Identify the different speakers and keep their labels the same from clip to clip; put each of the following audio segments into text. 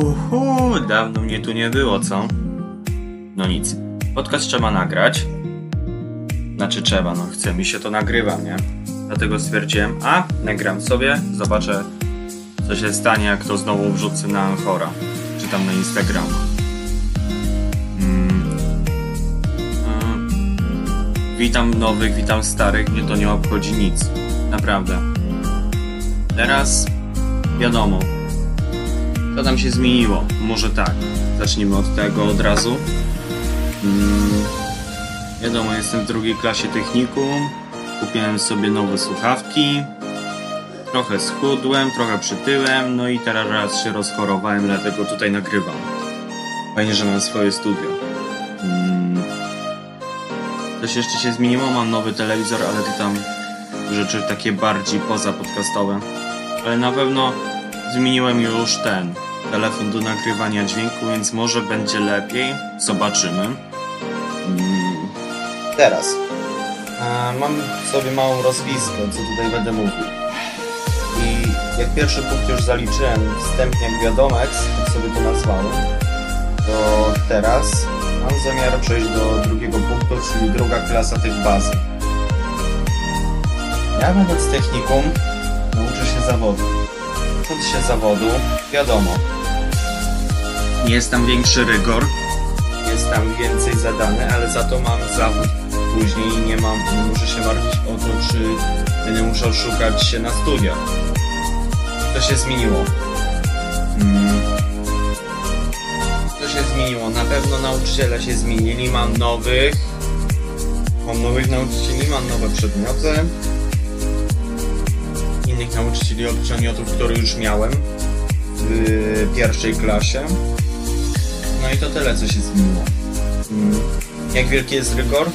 Speaker 1: hu, dawno mnie tu nie było, co? No nic, podcast trzeba nagrać. Znaczy trzeba, no chce mi się to nagrywa, nie? Dlatego stwierdziłem, a nagram sobie, zobaczę co się stanie, jak to znowu wrzucę na Anchora, czy tam na Instagrama. Mm. E, Witam nowych, witam starych, mnie to nie obchodzi nic. Naprawdę. Teraz wiadomo, co tam się zmieniło. Może tak, zacznijmy od tego od razu. Mm. Wiadomo, jestem w drugiej klasie technikum. Kupiłem sobie nowe słuchawki. Trochę schudłem, trochę przytyłem, no i teraz raz się rozchorowałem, dlatego tutaj nagrywam. Fajnie, że mam swoje studio. Mm. Coś jeszcze się zmieniło, mam nowy telewizor, ale to tam rzeczy takie bardziej poza podcastowe. Ale na pewno zmieniłem już ten telefon do nagrywania dźwięku, więc może będzie lepiej. Zobaczymy. Mm. Teraz. E, mam sobie małą rozpiskę, co tutaj będę mówił. I jak pierwszy punkt już zaliczyłem wstępnie jak wiadomex, jak sobie to nazwałem, to teraz mam zamiar przejść do drugiego punktu, czyli druga klasa tych bazy. Ja będąc technikum nauczę się zawodu. Ucząc się zawodu, wiadomo, jest tam większy rygor, jest tam więcej zadane, ale za to mam zawód później nie mam, nie muszę się martwić o to, czy będę musiał szukać się na studiach. To się zmieniło. Mm. To się zmieniło. Na pewno nauczyciele się zmienili, mam nowych. Mam nowych nauczycieli, mam nowe przedmioty. Innych nauczycieli od przedmiotów, które już miałem w pierwszej klasie. No i to tyle, co się zmieniło. Jak wielki jest rygor?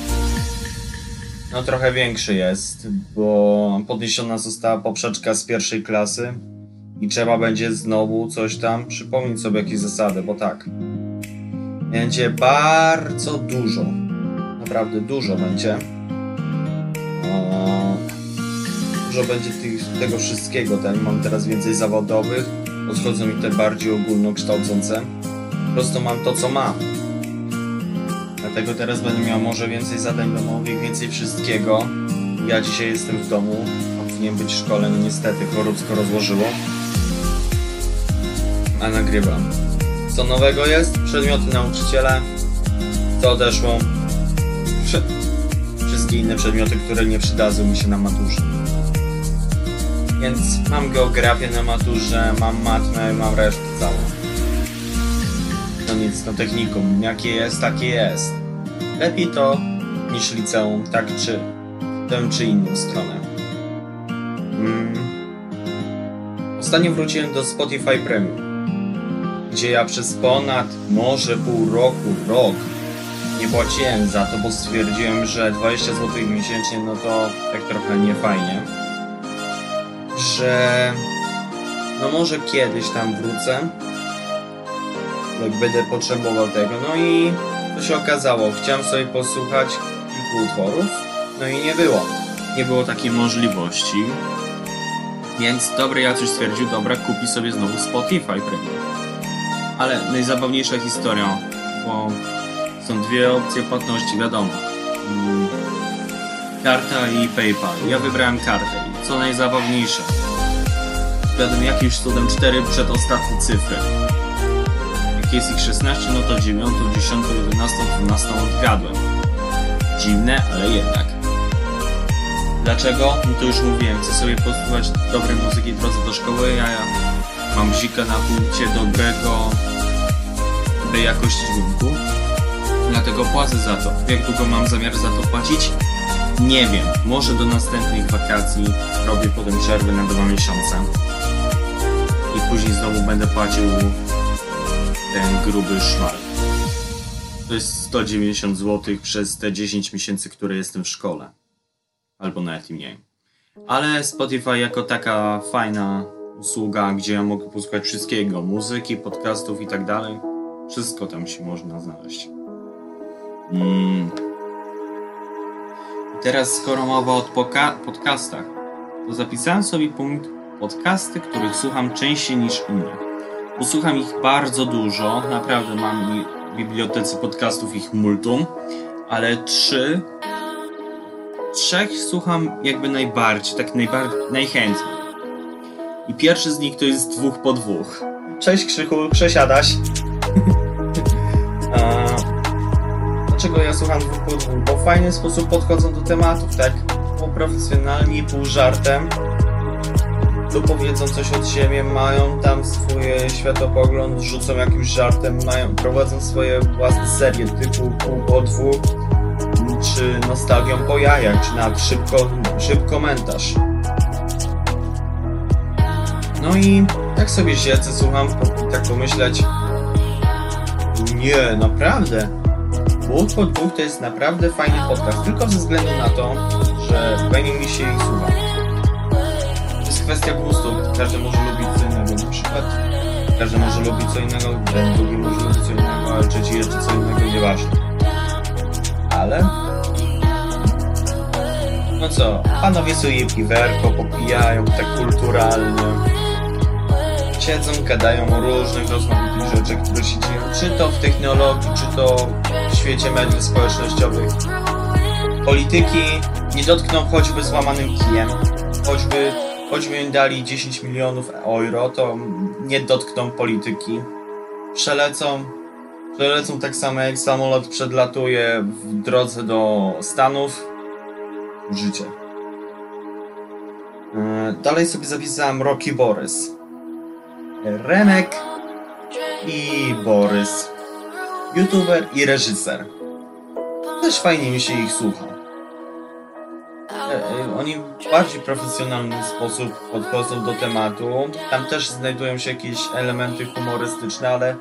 Speaker 1: No trochę większy jest, bo podniesiona została poprzeczka z pierwszej klasy i trzeba będzie znowu coś tam przypomnieć sobie jakieś zasady, bo tak. Będzie bardzo dużo. Naprawdę dużo będzie. Dużo będzie tych, tego wszystkiego. Ten mam teraz więcej zawodowych. Odchodzą mi te bardziej ogólnokształcące. Po prostu mam to, co mam. Dlatego teraz będę miał może więcej zadań domowych, więcej wszystkiego. Ja dzisiaj jestem w domu, powinien być w szkole, no niestety choróbsko rozłożyło. A nagrywam. Co nowego jest? Przedmioty nauczyciele. Co odeszło? Wszy- Wszystkie inne przedmioty, które nie przydadzą mi się na maturze. Więc mam geografię na maturze, mam matmę, mam resztę całą. Nic, no technikum. Jakie jest, takie jest. Lepiej to niż liceum, tak czy tę czy inną stronę. Mm. Ostatnio wróciłem do Spotify Premium, gdzie ja przez ponad może pół roku, rok nie płaciłem za to, bo stwierdziłem, że 20 zł miesięcznie no to tak trochę nie fajnie. Że no może kiedyś tam wrócę, jak będę potrzebował tego. No i to się okazało. Chciałem sobie posłuchać kilku utworów, no i nie było. Nie było takiej możliwości. Więc dobry Jacuś stwierdził, dobra, kupi sobie znowu Spotify Premium. Ale najzabawniejsza historia, bo są dwie opcje płatności, wiadomo. Mm, Karta i PayPal. Ja wybrałem kartę i co najzabawniejsze. Zgadłem jakimś cudem cztery przedostatnie cyfry. Jak jest ich 16, no to 9, 10, 11, 12 odgadłem. Dziwne, ale jednak. Dlaczego? No to już mówiłem, chcę sobie posłuchać dobrej muzyki w drodze do szkoły, ja, ja mam bzika na punkcie dobrego, dobrej jakości dźwięku. Dlatego płacę za to. Jak długo mam zamiar za to płacić? Nie wiem. Może do następnych wakacji robię potem przerwę na dwa miesiące. I później znowu będę płacił ten gruby szmal. To jest 190 zł przez te 10 miesięcy, które jestem w szkole. Albo nawet i mniej. Ale Spotify jako taka fajna usługa, gdzie ja mogę posłuchać wszystkiego, muzyki, podcastów i tak dalej. Wszystko tam się można znaleźć. Mm. I teraz skoro mowa o podcastach, to zapisałem sobie punkt podcasty, których słucham częściej niż innych. Posłucham ich bardzo dużo, naprawdę mam w bibliotece podcastów ich multum, ale trzy, trzech słucham jakby najbardziej, tak najbardziej, najchętniej. I pierwszy z nich to jest dwóch po dwóch. Cześć Krzychu, przesiadaś. A, dlaczego ja słucham dwóch po dwóch? Bo w fajny sposób podchodzą do tematów, tak? Pół profesjonalnie, pół żartem. Lub powiedzą coś od siebie, mają tam swój światopogląd, rzucą jakimś żartem, mają, prowadzą swoje własne serie typu pół po dwóch, czy nostalgią po jajach, czy nawet szybko, szybko komentarz. No i tak sobie siedzę, słucham tak pomyśleć. Nie, naprawdę. Dwóch po dwóch to jest naprawdę fajny podcast, tylko ze względu na to, że fajnie mi się ich słucha. Kwestia gustu, każdy może lubić co innego, na przykład każdy może lubić co innego, drugi może lubić co innego, ale trzeci jeszcze co innego, nieważne. Ale... No co, panowie sobie piwerko popijają, tak kulturalnie siedzą, gadają o różnych rozmaitych rzeczach, które się dzieją, czy to w technologii, czy to w świecie mediów społecznościowych. Polityki nie dotkną choćby złamanym kijem, choćby, choćby im dali 10 milionów euro, to nie dotkną polityki. Przelecą, przelecą tak samo jak samolot przedlatuje w drodze do Stanów. Życie. E, dalej sobie zapisałem Rocky Borys. Remek i Borys. YouTuber i reżyser. Też fajnie mi się ich słucha. E, oni w bardziej profesjonalny sposób podchodzą do tematu. Tam też znajdują się jakieś elementy humorystyczne, ale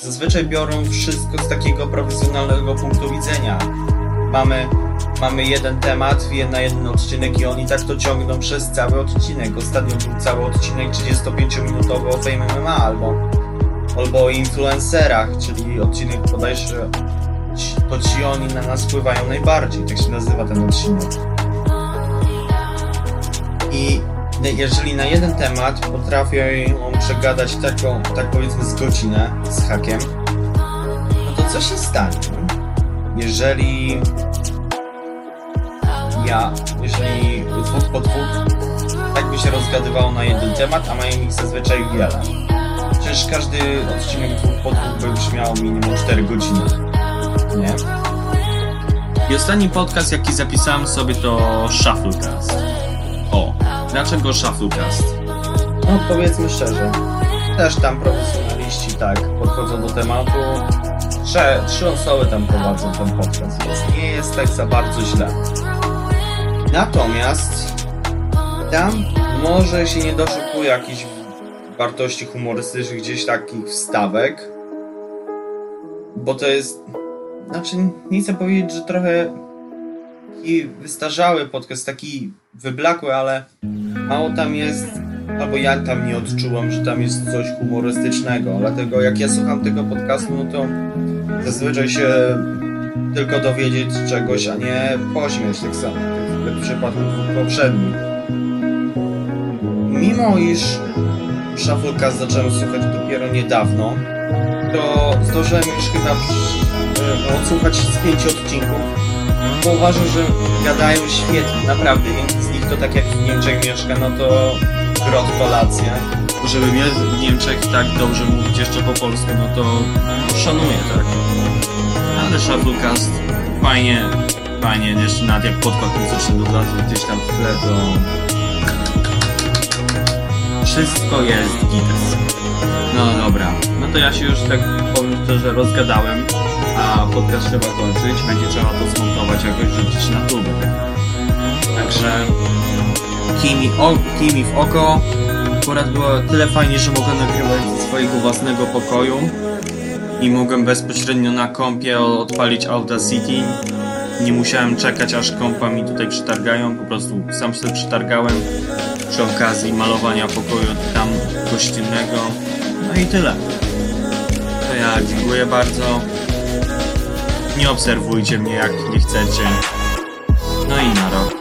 Speaker 1: zazwyczaj biorą wszystko z takiego profesjonalnego punktu widzenia. Mamy mamy jeden temat na jeden odcinek i oni tak to ciągną przez cały odcinek. Ostatnio był cały odcinek 35-minutowy o Fame MMA albo, albo o influencerach, czyli odcinek bodajże to ci oni na nas wpływają najbardziej, tak się nazywa ten odcinek. I jeżeli na jeden temat potrafią przegadać taką, tak powiedzmy z godzinę, z hakiem, no to co się stanie? Jeżeli ja, jeżeli dwóch po dwóch tak by się rozgadywało na jeden temat, a mają ich zazwyczaj wiele. Przecież każdy odcinek dwóch po dwóch by już miał minimum 4 godziny. Nie? I ostatni podcast, jaki zapisałem sobie, to Shufflecast. O, dlaczego Shufflecast? No, powiedzmy szczerze. Też tam profesjonaliści tak podchodzą do tematu. Trzy, trzy osoby tam prowadzą ten podcast, więc nie jest tak za bardzo źle. Natomiast tam może się nie doszukuje jakichś wartości humorystycznych, gdzieś takich wstawek, bo to jest, znaczy nie chcę powiedzieć, że trochę taki wystarzały podcast, taki wyblakły, ale mało tam jest, albo ja tam nie odczułam, że tam jest coś humorystycznego, dlatego jak ja słucham tego podcastu, no to zazwyczaj się tylko dowiedzieć czegoś, a nie pośmiać tak samo w przypadku dwóch poprzednich. Mimo iż Shufflecast zacząłem słuchać dopiero niedawno, to zdążyłem już chyba e, odsłuchać z pięciu odcinków, bo uważam, że gadają świetnie, naprawdę. Większość z nich to tak jak w Niemczech mieszka, no to grot kolację. Żeby w Niemczech tak dobrze mówić jeszcze po polsku, no to szanuję, tak. Ale Shufflecast fajnie fajnie, jeszcze nawet jak podkład muzyczny dodadzą gdzieś tam w tle, to wszystko jest gites. No dobra, no to ja się już tak powiem szczerze rozgadałem, a podcast trzeba kończyć, będzie trzeba to zmontować jakoś rzucić na tubę. Także kimi, o, kimi w oko. Akurat było tyle fajnie, że mogłem nagrywać ze swojego własnego pokoju i mogłem bezpośrednio na kompie odpalić Audacity nie musiałem czekać aż kompa mi tutaj przytargają, po prostu sam sobie przytargałem przy okazji malowania pokoju tam gościnnego. No i tyle. To ja dziękuję bardzo nie obserwujcie mnie jak nie chcecie. No i na rok.